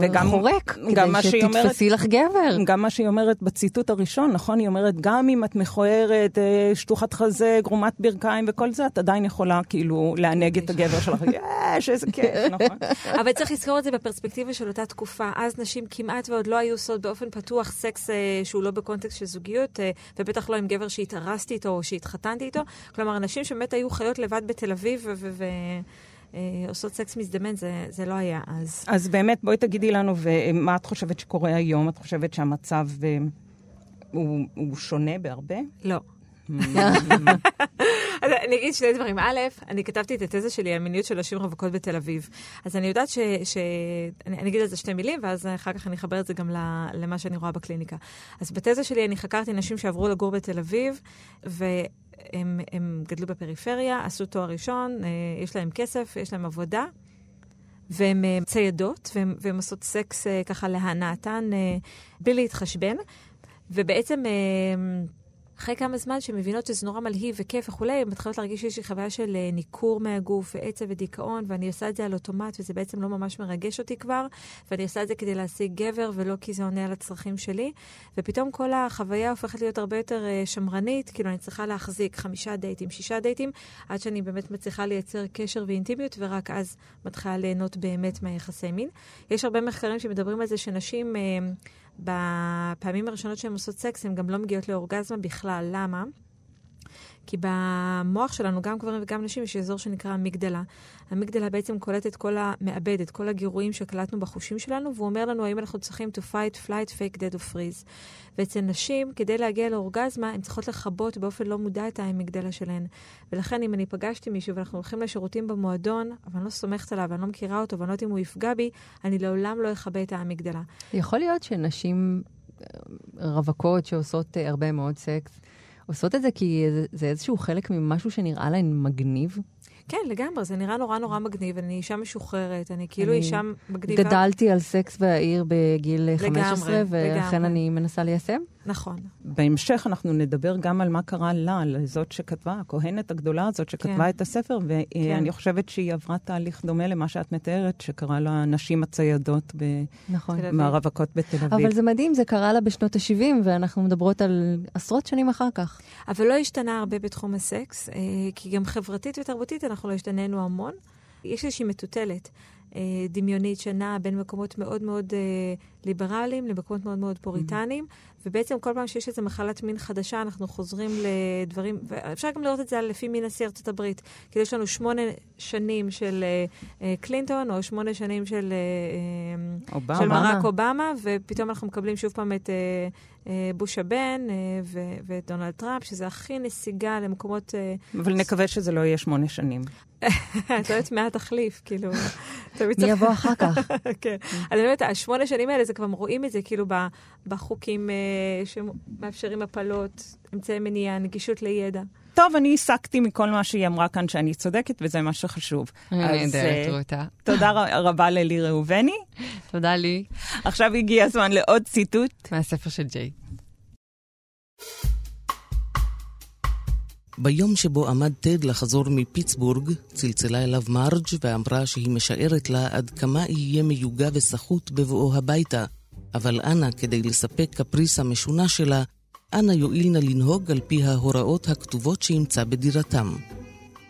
וגם- חורק, גם כדי מה שהיא אומרת- שתתפסי לך גבר. גם מה שהיא אומרת בציטוט הראשון, נכון? היא אומרת, גם אם את מכוערת, אה, שטוחת חזה, גרומת ברכיים וכל זה, את עדיין יכולה כאילו לענג את הגבר שלך. (laughs) יש, איזה כיף, נכון? (laughs) אבל צריך לזכור את זה בפרספקטיבה של אותה תקופה. אז נשים כמעט ועוד לא היו עושות באופן פתוח סקס אה, שהוא לא בקונטקסט של זוגיות, אה, ובטח לא עם גבר שהתארסתי איתו או שהתחתנתי איתו. כלומר, נשים שבאמת היו חיות לבד בתל אביב ו- עושות סקס מזדמן, זה, זה לא היה אז. אז באמת, בואי תגידי לנו, ומה את חושבת שקורה היום? את חושבת שהמצב אה, הוא, הוא שונה בהרבה? לא. (laughs) אז אני אגיד שני דברים. א', אני כתבתי את התזה שלי, המיניות של נשים רווקות בתל אביב. אז אני יודעת ש... ש... אני, אני אגיד על זה שתי מילים, ואז אחר כך אני אחבר את זה גם למה שאני רואה בקליניקה. אז בתזה שלי אני חקרתי נשים שעברו לגור בתל אביב, והם הם גדלו בפריפריה, עשו תואר ראשון, אה, יש להם כסף, יש להם עבודה. והן אה, ציידות, והן והן עושות סקס אה, ככה להנאתן, בלי להתחשבן. ובעצם אחרי כמה זמן שהן מבינות שזה נורא מלהיב וכיף וכולי, הן מתחילות להרגיש שיש לי חוויה של אה, ניכור מהגוף ועצב ודיכאון, ואני עושה את זה על אוטומט, וזה בעצם לא ממש מרגש אותי כבר, ואני עושה את זה כדי להשיג גבר, ולא כי זה עונה על הצרכים שלי. ופתאום כל החוויה הופכת להיות הרבה יותר אה, שמרנית, כאילו אני צריכה להחזיק חמישה דייטים, שישה דייטים, עד שאני באמת מצליחה לייצר קשר ואינטימיות, ורק אז מתחילה ליהנות באמת מהיחסי מין. יש הרבה מחקרים שמדברים על זה שנשים... אה, בפעמים הראשונות שהן עושות סקס, הן גם לא מגיעות לאורגזמה בכלל. למה? כי במוח שלנו, גם גברים וגם נשים, יש אזור שנקרא אמיגדלה. אמיגדלה בעצם קולט את כל ה... מאבד את כל הגירויים שקלטנו בחושים שלנו, והוא אומר לנו האם אנחנו צריכים to fight, flight, fake, dead or freeze. ואצל נשים, כדי להגיע לאורגזמה, הן צריכות לכבות באופן לא מודע את האמיגדלה שלהן. ולכן, אם אני פגשתי מישהו ואנחנו הולכים לשירותים במועדון, אבל אני לא סומכת עליו, ואני לא מכירה אותו, ואני לא יודעת אם הוא יפגע בי, אני לעולם לא אכבה את האמיגדלה. יכול להיות שנשים אה, רווקות שעושות אה, הרבה מאוד סקס, עושות את זה כי זה, זה איזשהו חלק ממשהו שנראה להן מגניב? כן, לגמרי, זה נראה נורא נורא מגניב. אני אישה משוחררת, אני כאילו אני אישה מגניבה. גדלתי על סקס והעיר בגיל לגמרי, 15, ולכן לגמרי. אני מנסה ליישם? נכון. בהמשך אנחנו נדבר גם על מה קרה לה, לזאת שכתבה, הכהנת הגדולה הזאת שכתבה כן. את הספר, ואני חושבת שהיא עברה תהליך דומה למה שאת מתארת, שקרה לה נשים הציידות נכון. במערבקות בתל אביב. אבל זה מדהים, זה קרה לה בשנות ה-70, ואנחנו מדברות על עשרות שנים אחר כך. אבל לא השתנה הרבה בתחום הסקס, אה, כי גם חברתית ותרבותית אנחנו לא השתננו המון. יש איזושהי מטוטלת אה, דמיונית שנעה בין מקומות מאוד מאוד אה, ליברליים למקומות מאוד מאוד פוריטניים, ובעצם כל פעם שיש איזו מחלת מין חדשה, אנחנו חוזרים לדברים, ואפשר גם לראות את זה לפי מין נשיא ארצות הברית. כי יש לנו שמונה שנים של אה, אה, קלינטון, או שמונה שנים של, אה, אה, אובמה. של ברק אובמה, ופתאום אנחנו מקבלים שוב פעם את אה, אה, בוש הבן אה, ו- ואת דונלד טראמפ, שזה הכי נסיגה למקומות... אה, אבל נקווה שזה לא יהיה שמונה שנים. (laughs) את לא יודעת מה התחליף, כאילו. מי יבוא אחר כך? (laughs) כן. אז אני אומרת, השמונה שנים האלה, זה כבר רואים את זה, כאילו, בחוקים אה, שמאפשרים הפלות, אמצעי מניעה, נגישות לידע. טוב, אני הסקתי מכל מה שהיא אמרה כאן שאני צודקת, וזה מה שחשוב. נהדרת, אה, רותה. תודה רבה ללי ראובני. (laughs) תודה לי. עכשיו הגיע הזמן לעוד ציטוט. מהספר של ג'יי. ביום שבו עמד טד לחזור מפיטסבורג, צלצלה אליו מרג' ואמרה שהיא משערת לה עד כמה יהיה מיוגע וסחוט בבואו הביתה, אבל אנא, כדי לספק קפריס המשונה שלה, אנא יואיל נא לנהוג על פי ההוראות הכתובות שימצא בדירתם.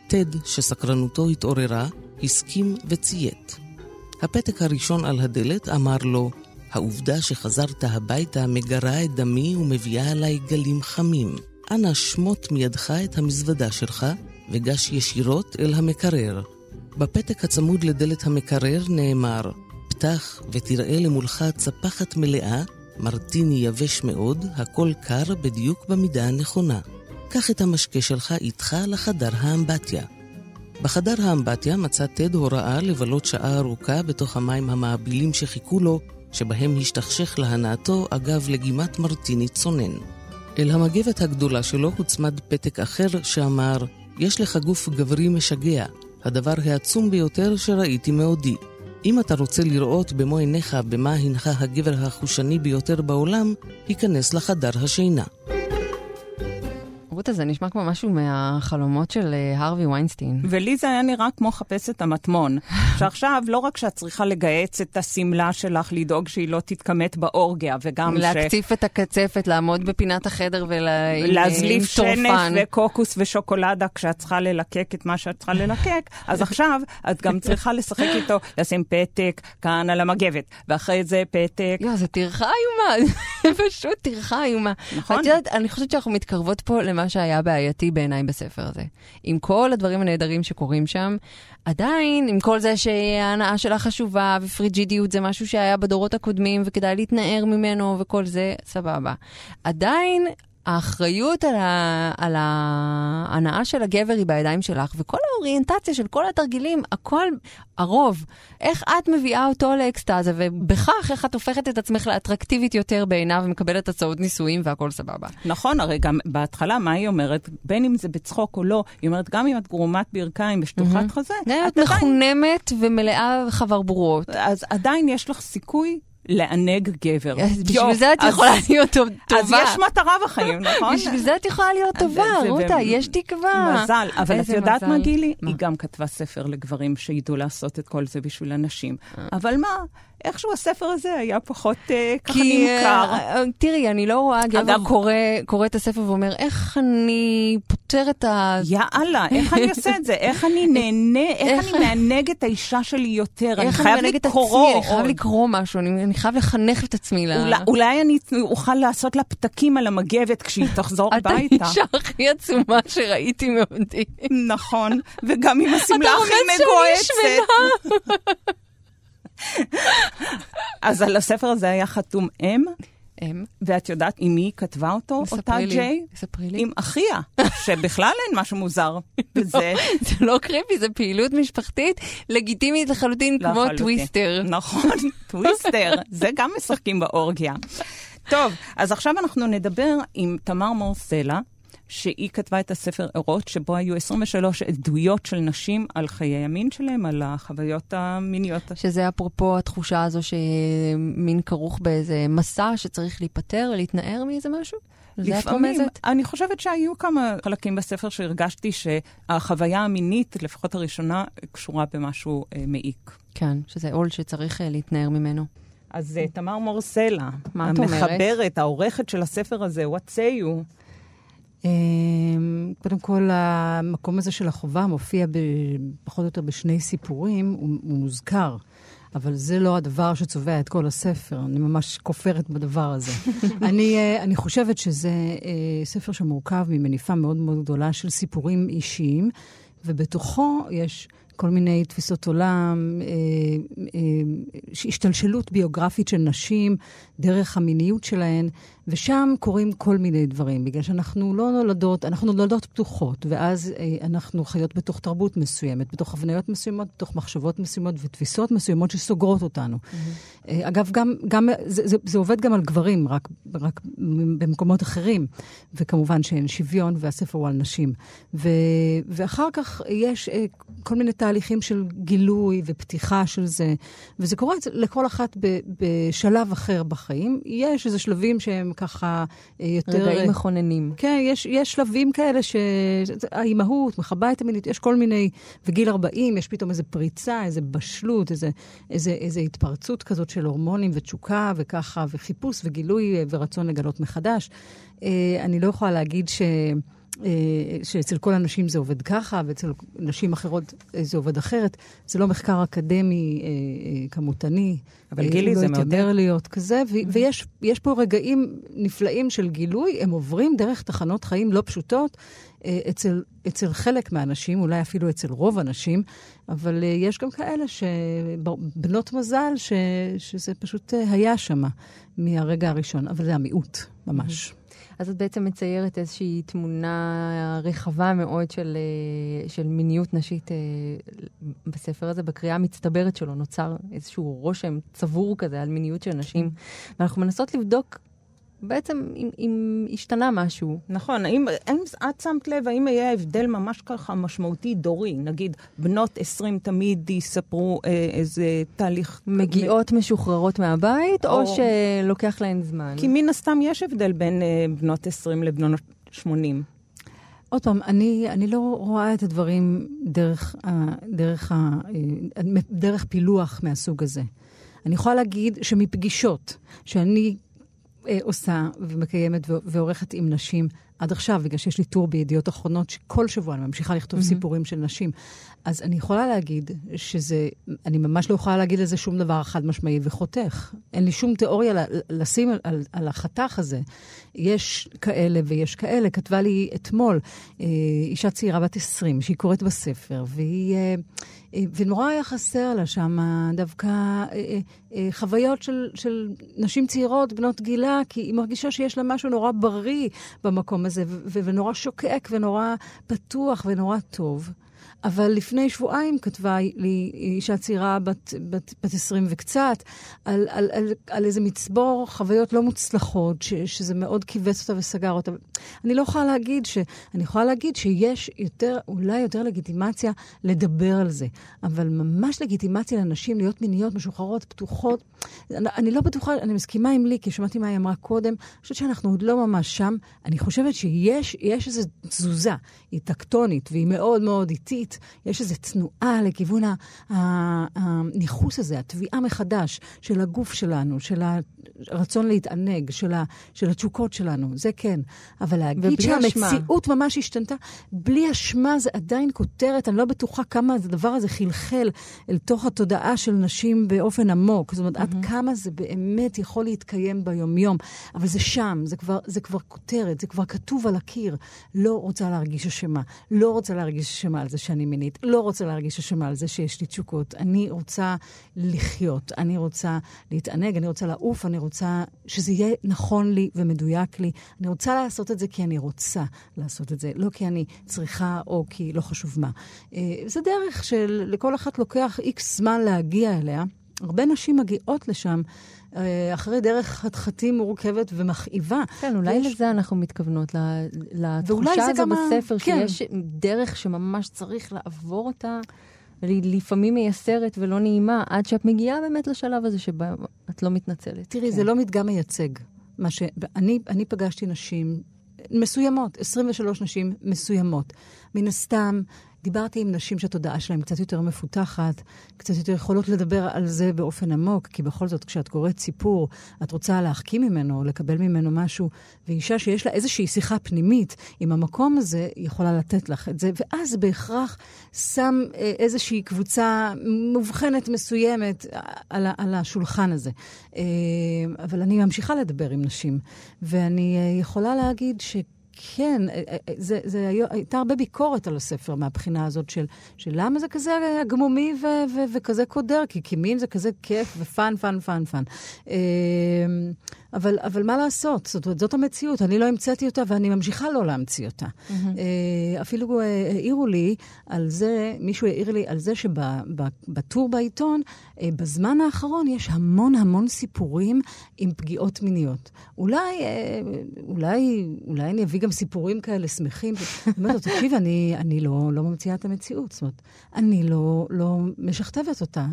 טד, שסקרנותו התעוררה, הסכים וציית. הפתק הראשון על הדלת אמר לו, העובדה שחזרת הביתה מגרה את דמי ומביאה עליי גלים חמים. אנא שמוט מידך את המזוודה שלך וגש ישירות אל המקרר. בפתק הצמוד לדלת המקרר נאמר, פתח ותראה למולך צפחת מלאה, מרטיני יבש מאוד, הכל קר בדיוק במידה הנכונה. קח את המשקה שלך איתך לחדר האמבטיה. בחדר האמבטיה מצא טד הוראה לבלות שעה ארוכה בתוך המים המעבילים שחיכו לו, שבהם השתכשך להנאתו אגב לגימת מרטיני צונן. אל המגבת הגדולה שלו הוצמד פתק אחר שאמר, יש לך גוף גברי משגע, הדבר העצום ביותר שראיתי מעודי. אם אתה רוצה לראות במו עיניך במה הנך הגבר החושני ביותר בעולם, היכנס לחדר השינה. רותה, זה נשמע כמו משהו מהחלומות של אה, הרווי ויינסטין. ולי זה היה נראה כמו חפש את המטמון. (laughs) שעכשיו, לא רק שאת צריכה לגהץ את השמלה שלך, לדאוג שהיא לא תתכמת באורגיה, וגם ש... להקציף את הקצפת, לעמוד בפינת החדר להזליף ולטורפן. שנף וקוקוס ושוקולדה כשאת צריכה ללקק את מה שאת צריכה ללקק, אז עכשיו את גם צריכה לשחק איתו, לשים פתק כאן על המגבת, ואחרי זה פתק. יואו, זו טרחה איומה, (laughs) פשוט טרחה איומה. נכון. את יודעת, אני חושבת שאנחנו מתקרבות פה למה שהיה בעייתי בעיניי בספר הזה. עם כל הדברים הנהדרים שקורים שם, עדיין, עם כל זה שההנאה שלה חשובה, ופריג'ידיות זה משהו שהיה בדורות הקודמים, וכדאי להתנער ממנו וכל זה, סבבה. עדיין... האחריות על, ה... על ההנאה של הגבר היא בידיים שלך, וכל האוריינטציה של כל התרגילים, הכל, הרוב, איך את מביאה אותו לאקסטזה, ובכך איך את הופכת את עצמך לאטרקטיבית יותר בעיניו ומקבלת הצעות נישואים והכל סבבה. נכון, הרי גם בהתחלה, מה היא אומרת? בין אם זה בצחוק או לא, היא אומרת, גם אם את גרומת ברכיים ושטוחת חזה, את את עדיין, מחונמת ומלאה חברבורות. אז עדיין יש לך סיכוי לענג גבר. אז בשביל זה את יכולה להיות טוב- אז טובה. יש מטרה בחיים, נכון? בשביל זה את יכולה להיות טובה, רותה, יש תקווה. מזל, אבל את יודעת מה. גילי? היא גם כתבה ספר לגברים שידעו לעשות את כל זה בשביל הנשים. אבל מה, איכשהו הספר הזה היה פחות אה, ככה כי, נמכר. אה, אה, תראי, אני לא רואה גבר אגב- קורא, קורא את הספר ואומר, איך אני פותר את ה... יאללה, איך אני עושה את זה? איך אני (laughs) נהנה, איך איך- אני מענג את האישה שלי יותר? אני חייב את לקרוא. עצמי, אני חייב. לקרוא משהו, אני, אני חייב לחנך את עצמי ל... אולי- אולי אני אוכל לעשות לה פתקים על המגבת כשהיא תחזור (laughs) את הביתה. האישה הכי עצומה שראיתי מעודי. נכון, וגם עם השמלה הכי מגועצת. אז על הספר הזה היה חתום אם, הם, ואת יודעת עם מי היא כתבה אותו, אותה לי, ג'יי? ספרי לי. עם אחיה, שבכלל אין משהו מוזר בזה. (laughs) זה לא creepy, זה פעילות משפחתית לגיטימית לחלוטין, כמו לחלוטין. טוויסטר. נכון, (laughs) טוויסטר, זה גם משחקים באורגיה. טוב, אז עכשיו אנחנו נדבר עם תמר מור סלע, שהיא כתבה את הספר ערות, שבו היו 23 עדויות של נשים על חיי המין שלהם, על החוויות המיניות. שזה אפרופו התחושה הזו שמין כרוך באיזה מסע שצריך להיפטר, להתנער מאיזה משהו? רומזת? אני חושבת שהיו כמה חלקים בספר שהרגשתי שהחוויה המינית, לפחות הראשונה, קשורה במשהו אה, מעיק. כן, שזה עול שצריך אה, להתנער ממנו. אז אה, תמר מור סלע, מה את אומרת? המחברת, העורכת של הספר הזה, What say you? אמ, קודם כל, המקום הזה של החובה מופיע ב, פחות או יותר בשני סיפורים, הוא, הוא מוזכר. אבל זה לא הדבר שצובע את כל הספר, אני ממש כופרת בדבר הזה. (laughs) אני, אה, אני חושבת שזה אה, ספר שמורכב ממניפה מאוד מאוד גדולה של סיפורים אישיים, ובתוכו יש כל מיני תפיסות עולם, אה, השתלשלות ביוגרפית של נשים, דרך המיניות שלהן, ושם קורים כל מיני דברים, בגלל שאנחנו לא נולדות, אנחנו נולדות פתוחות, ואז אה, אנחנו חיות בתוך תרבות מסוימת, בתוך הבניות מסוימות, בתוך מחשבות מסוימות ותפיסות מסוימות שסוגרות אותנו. Mm-hmm. אה, אגב, גם, גם זה, זה, זה עובד גם על גברים, רק, רק במקומות אחרים, וכמובן שאין שוויון, והספר הוא על נשים. ו, ואחר כך יש אה, כל מיני תהליכים של גילוי ופתיחה של זה, וזה קורה לכל אחת ב, בשלב אחר בחיים. יש איזה שלבים שהם ככה אה, יותר... רגעים מכוננים. כן, יש, יש שלבים כאלה שהאימהות מכבה את יש כל מיני, וגיל 40, יש פתאום איזו פריצה, איזו בשלות, איזו, איזו, איזו התפרצות כזאת של הורמונים ותשוקה וככה, וחיפוש וגילוי אה, ורצון לגלות מחדש. אה, אני לא יכולה להגיד ש... אה, שאצל כל הנשים זה עובד ככה, ואצל נשים אחרות אה, זה עובד אחרת. זה לא מחקר אקדמי אה, כמותני. אבל גילי, הוא זה לא מעודד. התיימר להיות כזה, ו- ויש יש פה רגעים נפלאים של גילוי, הם עוברים דרך תחנות חיים לא פשוטות אצל, אצל חלק מהאנשים, אולי אפילו אצל רוב הנשים, אבל יש גם כאלה שבנות מזל ש, שזה פשוט היה שם מהרגע הראשון, אבל זה המיעוט, ממש. אז את בעצם מציירת איזושהי תמונה רחבה מאוד של, אה, של מיניות נשית אה, בספר הזה. בקריאה המצטברת שלו נוצר איזשהו רושם צבור כזה על מיניות של נשים. ואנחנו מנסות לבדוק בעצם אם, אם השתנה משהו. נכון, האם, האם את שמת לב, האם היה הבדל ממש ככה משמעותי דורי? נגיד, בנות 20 תמיד יספרו אה, איזה תהליך... מגיעות משוחררות מהבית, או, או- שלוקח להן זמן? כי מן הסתם יש הבדל בין אה, בנות 20 לבנות 80. עוד פעם, אני, אני לא רואה את הדברים דרך, דרך, אה, דרך פילוח מהסוג הזה. אני יכולה להגיד שמפגישות שאני עושה ומקיימת ועורכת עם נשים עד עכשיו, בגלל שיש לי טור בידיעות אחרונות, שכל שבוע אני ממשיכה לכתוב mm-hmm. סיפורים של נשים. אז אני יכולה להגיד שזה, אני ממש לא יכולה להגיד לזה שום דבר חד משמעי וחותך. אין לי שום תיאוריה לשים על, על, על החתך הזה. יש כאלה ויש כאלה. כתבה לי אתמול אה, אישה צעירה בת 20, שהיא קוראת בספר, והיא... אה, אה, ונורא היה חסר לה שם דווקא אה, אה, אה, חוויות של, של נשים צעירות, בנות גילה, כי היא מרגישה שיש לה משהו נורא בריא במקום הזה, ונורא שוקק ונורא פתוח ונורא טוב. אבל לפני שבועיים כתבה לי אישה צעירה בת, בת, בת 20 וקצת, על, על, על, על איזה מצבור חוויות לא מוצלחות, ש, שזה מאוד כיווץ אותה וסגר אותה. אני לא יכולה להגיד ש... אני יכולה להגיד שיש יותר, אולי יותר לגיטימציה לדבר על זה, אבל ממש לגיטימציה לנשים להיות מיניות, משוחררות, פתוחות. אני, אני לא בטוחה, אני מסכימה עם לי, כי שמעתי מה היא אמרה קודם, אני חושבת שאנחנו עוד לא ממש שם. אני חושבת שיש יש איזו תזוזה, היא טקטונית והיא מאוד מאוד איטית. יש איזו תנועה לכיוון הניכוס הזה, התביעה מחדש של הגוף שלנו, של הרצון להתענג, של, ה- של התשוקות שלנו, זה כן. אבל להגיד. שהמציאות ממש השתנתה, בלי אשמה זה עדיין כותרת, אני לא בטוחה כמה הדבר הזה חלחל אל תוך התודעה של נשים באופן עמוק. זאת אומרת, עד כמה זה באמת יכול להתקיים ביומיום. אבל זה שם, זה כבר, זה כבר כותרת, זה כבר כתוב על הקיר. לא רוצה להרגיש אשמה. לא רוצה להרגיש אשמה על זה שאני מינית. לא רוצה להרגיש אשמה על זה שיש לי תשוקות. אני רוצה לחיות, אני רוצה להתענג, אני רוצה לעוף, אני רוצה שזה יהיה נכון לי ומדויק לי. אני רוצה לעשות את זה כי אני רוצה לעשות את זה, לא כי אני צריכה או כי לא חשוב מה. אה, זה דרך שלכל אחת לוקח איקס זמן להגיע אליה. הרבה נשים מגיעות לשם אחרי דרך חתחתים מורכבת ומכאיבה. כן, אולי יש- לזה אנחנו מתכוונות, לתחושה הזו בספר, כן. שיש דרך שממש צריך לעבור אותה, לפעמים מייסרת ולא נעימה, עד שאת מגיעה באמת לשלב הזה שבה את לא מתנצלת. תראי, זה לא מדגם מייצג. מה ש... אני, אני פגשתי נשים מסוימות, 23 נשים מסוימות. מן הסתם, דיברתי עם נשים שהתודעה שלהן קצת יותר מפותחת, קצת יותר יכולות לדבר על זה באופן עמוק, כי בכל זאת, כשאת קוראת סיפור, את רוצה להחכים ממנו, לקבל ממנו משהו, ואישה שיש לה איזושהי שיחה פנימית עם המקום הזה, יכולה לתת לך את זה, ואז בהכרח שם אה, איזושהי קבוצה מובחנת מסוימת על, ה- על השולחן הזה. אה, אבל אני ממשיכה לדבר עם נשים, ואני אה, יכולה להגיד ש... כן, אה, אה, זה, זה היה, הייתה הרבה ביקורת על הספר מהבחינה הזאת של, של למה זה כזה gloomy ו, ו, וכזה קודר, כי, כי מין זה כזה כיף ו fun, fun, fun, fun. אה, אבל, אבל מה לעשות? זאת אומרת, זאת המציאות, אני לא המצאתי אותה ואני ממשיכה לא להמציא אותה. אה, אפילו אה, העירו לי על זה, מישהו העיר לי על זה שבטור בעיתון, אה, בזמן האחרון יש המון המון סיפורים עם פגיעות מיניות. אולי, אה, אולי, אולי אני אביא גם סיפורים כאלה שמחים. אומרת לו, תקשיב, אני, אני לא, לא ממציאה את המציאות. זאת אומרת, אני לא, לא משכתבת אותה.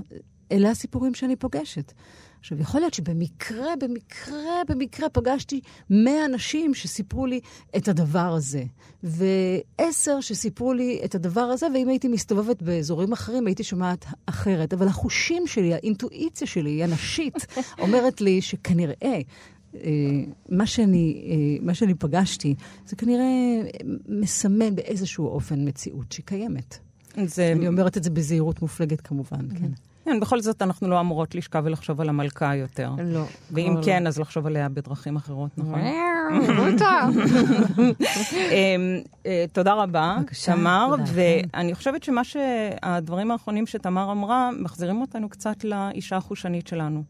אלה הסיפורים שאני פוגשת. עכשיו, יכול להיות שבמקרה, במקרה, במקרה פגשתי 100 אנשים שסיפרו לי את הדבר הזה, ועשר שסיפרו לי את הדבר הזה, ואם הייתי מסתובבת באזורים אחרים, הייתי שומעת אחרת. אבל החושים שלי, האינטואיציה שלי, הנשית, אומרת לי שכנראה... אה, מה שאני, אה, מה שאני פגשתי, זה כנראה מסמל באיזשהו אופן מציאות שקיימת. זה... אני אומרת את זה בזהירות מופלגת כמובן, כן. כן, בכל זאת אנחנו לא אמורות לשכב ולחשוב על המלכה יותר. לא. ואם כבר כן, אז לחשוב עליה בדרכים אחרות, נכון? לא. (laughs) אמ, אה, תודה רבה, תמר, תודה, ואני חושבת שמה שהדברים האחרונים שתמר אמרה, מחזירים אותנו קצת לאישה החושנית שלנו.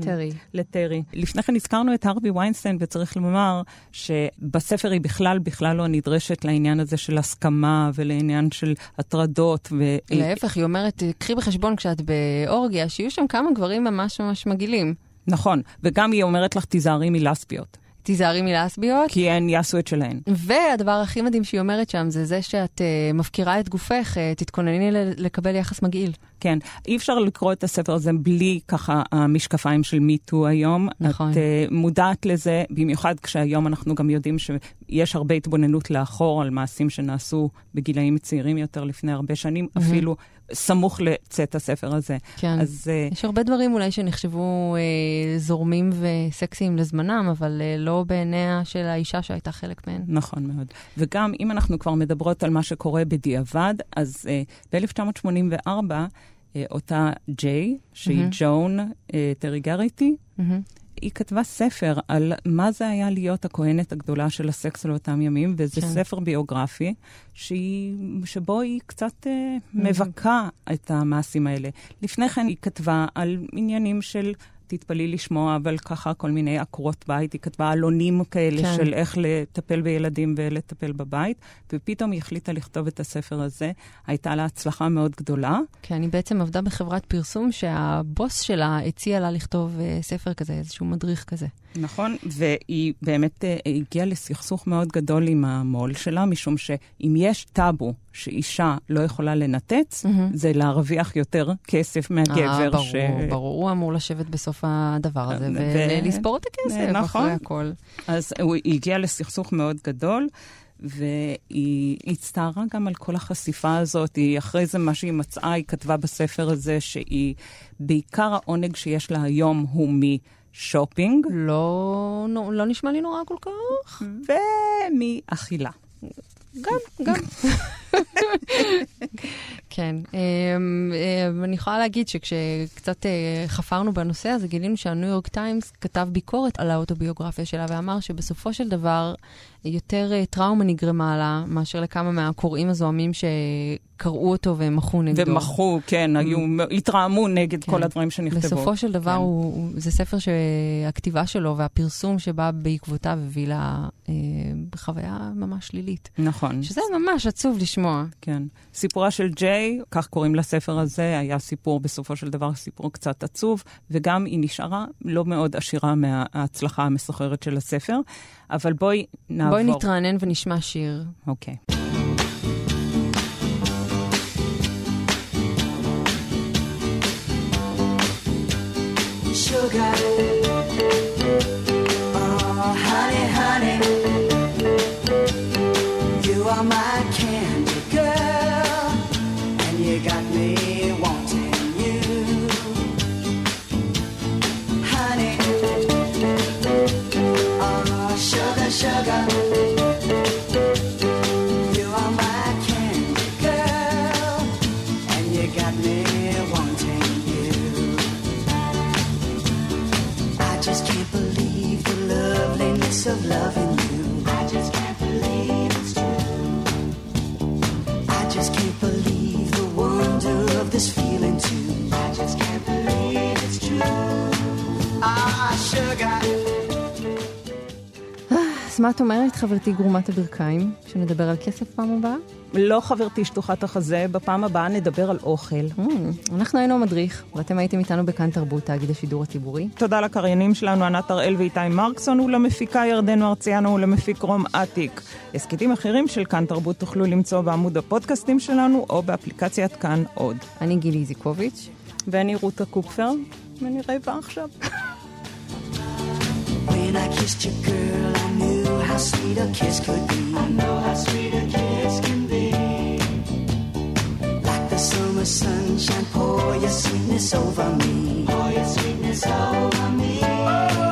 טרי. לטרי. לפני כן הזכרנו את הרווי ויינסטיין, וצריך לומר שבספר היא בכלל, בכלל לא נדרשת לעניין הזה של הסכמה ולעניין של הטרדות. להפך, היא אומרת, קחי בחשבון כשאת באורגיה, שיהיו שם כמה גברים ממש ממש מגעילים. נכון, וגם היא אומרת לך, תיזהרי מלסביות, תיזהרי מלסביות. כי הן יעשו את שלהן. והדבר הכי מדהים שהיא אומרת שם, זה זה שאת uh, מפקירה את גופך, uh, תתכונני לקבל יחס מגעיל. כן, אי אפשר לקרוא את הספר הזה בלי ככה המשקפיים של מיטו היום. נכון. את uh, מודעת לזה, במיוחד כשהיום אנחנו גם יודעים שיש הרבה התבוננות לאחור על מעשים שנעשו בגילאים צעירים יותר לפני הרבה שנים, mm-hmm. אפילו סמוך לצאת הספר הזה. כן. אז uh, יש הרבה דברים אולי שנחשבו אה, זורמים וסקסיים לזמנם, אבל אה, לא בעיניה של האישה שהייתה חלק מהן. נכון מאוד. וגם אם אנחנו כבר מדברות על מה שקורה בדיעבד, אז uh, ב-1984, uh, אותה ג'יי, שהיא מהמם. ג'ון uh, טרי גריטי, מהמם. היא כתבה ספר על מה זה היה להיות הכהנת הגדולה של הסקס על אותם ימים, וזה כן. כן. ספר ביוגרפי שהיא, שבו היא קצת אה, מבכה את המעשים האלה. לפני כן היא כתבה על עניינים של תתפלאי לשמוע, אבל ככה כל מיני עקרות בית, היא כתבה עלונים כאלה כן. של איך לטפל בילדים ולטפל בבית, ופתאום היא החליטה לכתוב את הספר הזה. הייתה לה הצלחה מאוד גדולה. כן, היא בעצם עבדה בחברת פרסום שהבוס שלה הציע לה לכתוב אה, ספר כזה, איזשהו מדריך כזה. נכון, והיא באמת אה, הגיעה לסכסוך מאוד גדול עם המו"ל שלה, משום שאם יש טאבו שאישה לא יכולה לנתץ, מהמם. זה להרוויח יותר כסף מהגבר. אה, ברור, ש... ברור, הוא אמור לשבת בסוף הדבר הזה ו- ולספור את הכסף נכון. אחרי הכל. אז היא הגיע לסכסוך מאוד גדול, והיא הצטערה גם על כל החשיפה הזאת. היא, אחרי זה, מה שהיא מצאה, היא כתבה בספר הזה שהיא, בעיקר העונג שיש לה היום הוא משופינג לא, נו, לא נשמע לי נורא כל כך. ומאכילה. גם, גם. כן. אמ, אמ, אני יכולה להגיד שכשקצת אה, חפרנו בנושא הזה, גילינו שהניו יורק טיימס כתב ביקורת על האוטוביוגרפיה שלה ואמר שבסופו של דבר יותר אה, טראומה נגרמה לה מאשר לכמה מהקוראים הזוהמים שקראו אותו ומחו נגדו. ומחו, כן, היו, התרעמו נגד כן. כל הדברים שנכתבו. בסופו של דבר כן. הוא, הוא, זה ספר שהכתיבה שלו והפרסום שבא בעקבותיו הביא לה אה, חוויה ממש שלילית. נכון. שזה ממש עצוב לשמוע. כן. סיפורה של ג'יי, כך קוראים לספר הזה, היה סיפור, בסופו של דבר, סיפור קצת עצוב, וגם היא נשארה לא מאוד עשירה מההצלחה המסחררת של הספר. אבל בואי נעבור. בואי נתרענן ונשמע שיר. אוקיי. Sugar, of loving you. I just can't believe it's true. I just can't believe the wonder of this feeling too. אז מה את אומרת, חברתי גרומת הברכיים, שנדבר על כסף פעם הבאה? לא חברתי שטוחת החזה, בפעם הבאה נדבר על אוכל. Mm, אנחנו היינו המדריך, ואתם הייתם איתנו בכאן תרבות, תאגיד השידור הציבורי. תודה לקריינים שלנו, ענת הראל ואיתי מרקסון, ולמפיקה ירדנו ארציאנו ולמפיק רום אטיק. הסכתים אחרים של כאן תרבות תוכלו למצוא בעמוד הפודקאסטים שלנו, או באפליקציית כאן עוד. אני גילי איזיקוביץ'. ואני רותה קופפר, ונראה בה עכשיו. (laughs) When I kissed you, girl, I knew how sweet a kiss could be. I know how sweet a kiss can be. Like the summer sunshine, pour your sweetness over me. Pour your sweetness over oh.